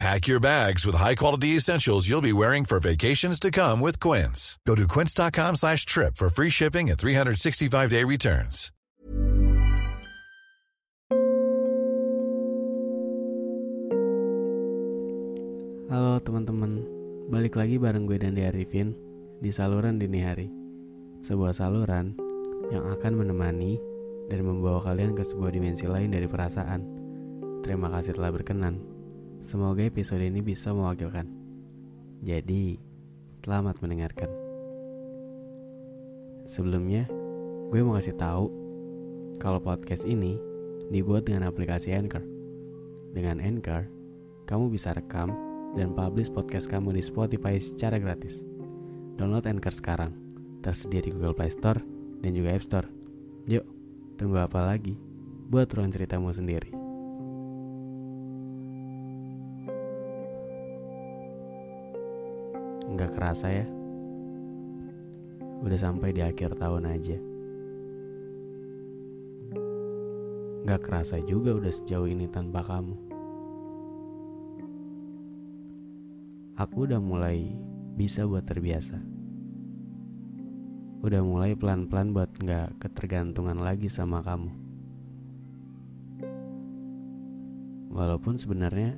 Pack your bags with high-quality essentials you'll be wearing for vacations to come with Quince. Go to quince.com slash trip for free shipping and 365-day returns. Halo teman-teman, balik lagi bareng gue dan Arifin di saluran dini hari. Sebuah saluran yang akan menemani dan membawa kalian ke sebuah dimensi lain dari perasaan. Terima kasih telah berkenan. Semoga episode ini bisa mewakilkan. Jadi, selamat mendengarkan. Sebelumnya, gue mau kasih tahu kalau podcast ini dibuat dengan aplikasi Anchor. Dengan Anchor, kamu bisa rekam dan publish podcast kamu di Spotify secara gratis. Download Anchor sekarang. Tersedia di Google Play Store dan juga App Store. Yuk, tunggu apa lagi? Buat ruang ceritamu sendiri. Nggak kerasa ya? Udah sampai di akhir tahun aja. Nggak kerasa juga udah sejauh ini tanpa kamu. Aku udah mulai bisa buat terbiasa. Udah mulai pelan-pelan buat nggak ketergantungan lagi sama kamu. Walaupun sebenarnya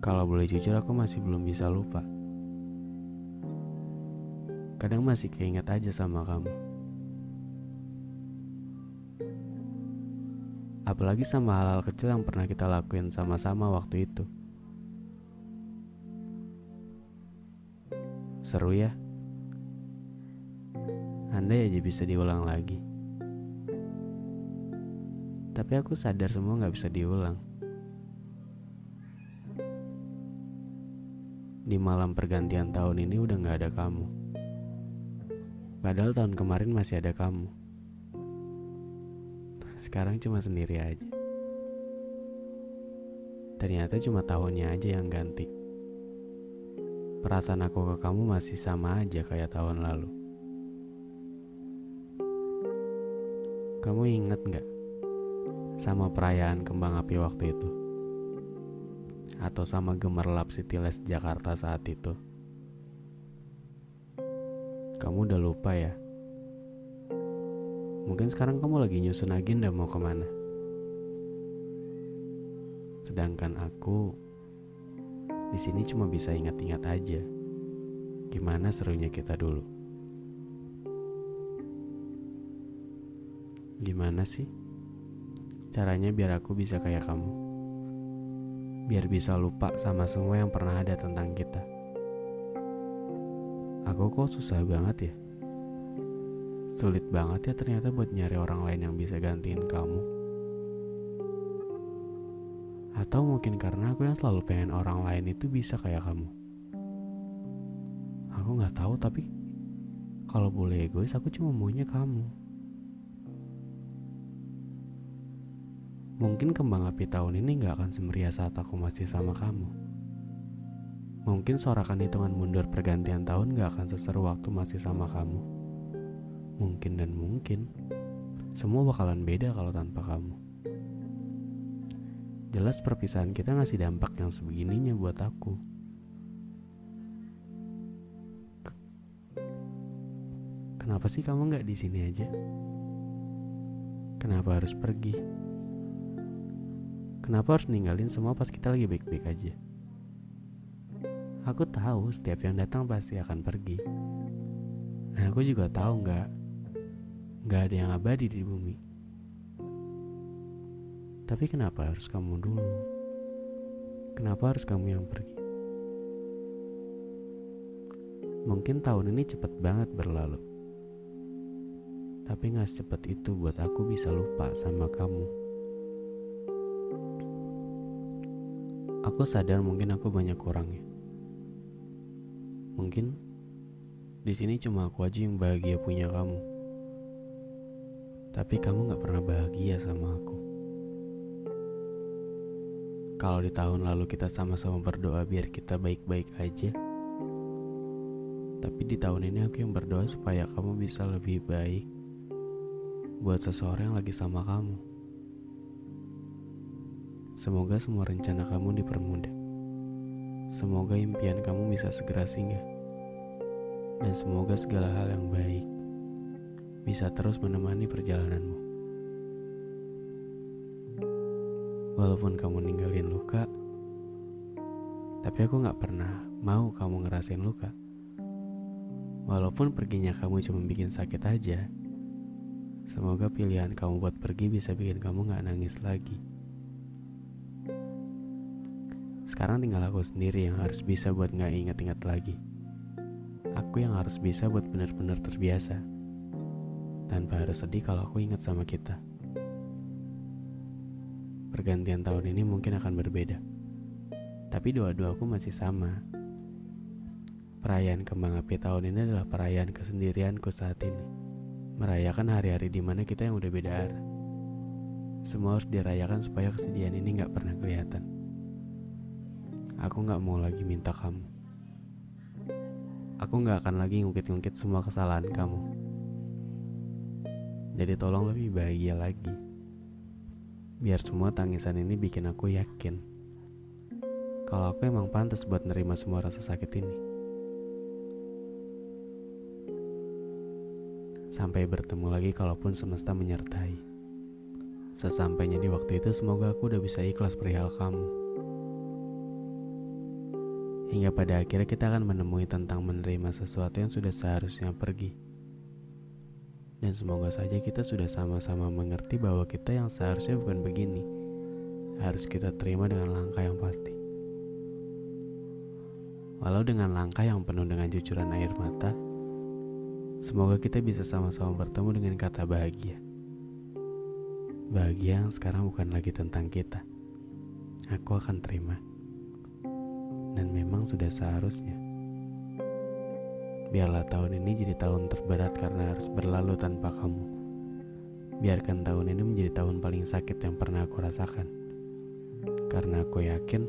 kalau boleh jujur aku masih belum bisa lupa. Kadang masih keinget aja sama kamu. Apalagi sama hal-hal kecil yang pernah kita lakuin sama-sama waktu itu. Seru ya? Andai aja bisa diulang lagi. Tapi aku sadar semua gak bisa diulang. Di malam pergantian tahun ini udah gak ada kamu. Padahal tahun kemarin masih ada kamu. Sekarang cuma sendiri aja. Ternyata cuma tahunnya aja yang ganti. Perasaan aku ke kamu masih sama aja kayak tahun lalu. Kamu inget gak sama perayaan kembang api waktu itu? Atau sama gemerlap City Les Jakarta saat itu? Kamu udah lupa ya? Mungkin sekarang kamu lagi nyusun agenda mau ke mana? Sedangkan aku di sini cuma bisa ingat-ingat aja gimana serunya kita dulu. Gimana sih caranya biar aku bisa kayak kamu? Biar bisa lupa sama semua yang pernah ada tentang kita. Aku kok susah banget ya? Sulit banget ya ternyata buat nyari orang lain yang bisa gantiin kamu. Atau mungkin karena aku yang selalu pengen orang lain itu bisa kayak kamu. Aku nggak tahu tapi kalau boleh egois aku cuma maunya kamu. Mungkin kembang api tahun ini nggak akan semeriah saat aku masih sama kamu. Mungkin sorakan hitungan mundur pergantian tahun gak akan seseru waktu masih sama kamu. Mungkin dan mungkin, semua bakalan beda kalau tanpa kamu. Jelas perpisahan kita ngasih dampak yang sebegininya buat aku. Kenapa sih kamu nggak di sini aja? Kenapa harus pergi? Kenapa harus ninggalin semua pas kita lagi baik-baik aja? Aku tahu setiap yang datang pasti akan pergi. Dan aku juga tahu nggak, nggak ada yang abadi di bumi. Tapi kenapa harus kamu dulu? Kenapa harus kamu yang pergi? Mungkin tahun ini cepet banget berlalu. Tapi gak secepat itu buat aku bisa lupa sama kamu. Aku sadar mungkin aku banyak kurangnya. Mungkin di sini cuma aku aja yang bahagia punya kamu. Tapi kamu gak pernah bahagia sama aku. Kalau di tahun lalu kita sama-sama berdoa biar kita baik-baik aja. Tapi di tahun ini aku yang berdoa supaya kamu bisa lebih baik buat seseorang yang lagi sama kamu. Semoga semua rencana kamu dipermudah. Semoga impian kamu bisa segera singgah dan semoga segala hal yang baik bisa terus menemani perjalananmu. Walaupun kamu ninggalin luka, tapi aku gak pernah mau kamu ngerasain luka. Walaupun perginya kamu cuma bikin sakit aja, semoga pilihan kamu buat pergi bisa bikin kamu gak nangis lagi. Sekarang tinggal aku sendiri yang harus bisa buat gak ingat-ingat lagi. Aku yang harus bisa buat benar-benar terbiasa. Tanpa harus sedih kalau aku ingat sama kita. Pergantian tahun ini mungkin akan berbeda. Tapi doa-doaku masih sama. Perayaan kembang api tahun ini adalah perayaan kesendirianku saat ini. Merayakan hari-hari di mana kita yang udah beda arah. Semua harus dirayakan supaya kesedihan ini gak pernah kelihatan Aku gak mau lagi minta kamu Aku gak akan lagi ngungkit-ngungkit semua kesalahan kamu. Jadi tolong lebih bahagia lagi. Biar semua tangisan ini bikin aku yakin. Kalau aku emang pantas buat nerima semua rasa sakit ini. Sampai bertemu lagi kalaupun semesta menyertai. Sesampainya di waktu itu semoga aku udah bisa ikhlas perihal kamu. Hingga pada akhirnya kita akan menemui tentang menerima sesuatu yang sudah seharusnya pergi. Dan semoga saja kita sudah sama-sama mengerti bahwa kita yang seharusnya bukan begini. Harus kita terima dengan langkah yang pasti. Walau dengan langkah yang penuh dengan jucuran air mata, semoga kita bisa sama-sama bertemu dengan kata bahagia. Bahagia yang sekarang bukan lagi tentang kita. Aku akan terima dan memang sudah seharusnya. Biarlah tahun ini jadi tahun terberat karena harus berlalu tanpa kamu. Biarkan tahun ini menjadi tahun paling sakit yang pernah aku rasakan. Karena aku yakin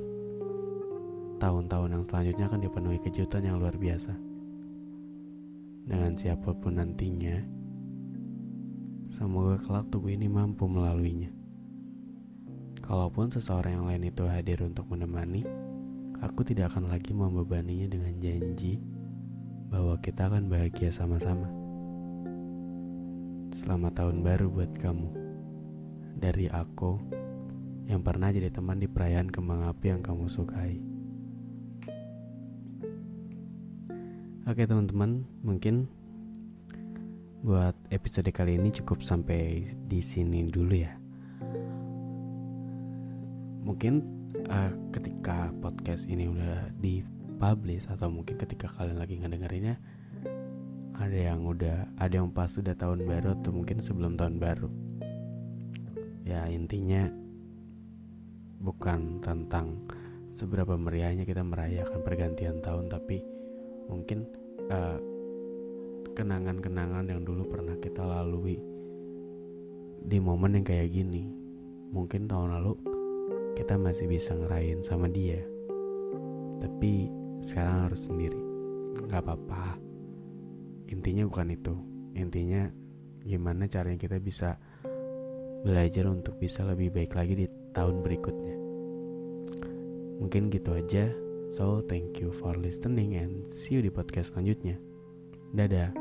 tahun-tahun yang selanjutnya akan dipenuhi kejutan yang luar biasa. Dengan siapa pun nantinya, semoga kelak tubuh ini mampu melaluinya. Kalaupun seseorang yang lain itu hadir untuk menemani, Aku tidak akan lagi membebaninya dengan janji bahwa kita akan bahagia sama-sama. Selamat tahun baru buat kamu. Dari aku yang pernah jadi teman di perayaan kembang api yang kamu sukai. Oke teman-teman, mungkin buat episode kali ini cukup sampai di sini dulu ya. Mungkin uh, ketika podcast ini udah dipublish atau mungkin ketika kalian lagi ngedengerinnya ada yang udah ada yang pas udah tahun baru atau mungkin sebelum tahun baru. Ya intinya bukan tentang seberapa meriahnya kita merayakan pergantian tahun tapi mungkin uh, kenangan-kenangan yang dulu pernah kita lalui di momen yang kayak gini. Mungkin tahun lalu kita masih bisa ngerayain sama dia. Tapi sekarang harus sendiri. Nggak apa-apa. Intinya bukan itu. Intinya gimana caranya kita bisa belajar untuk bisa lebih baik lagi di tahun berikutnya. Mungkin gitu aja. So thank you for listening and see you di podcast selanjutnya. Dadah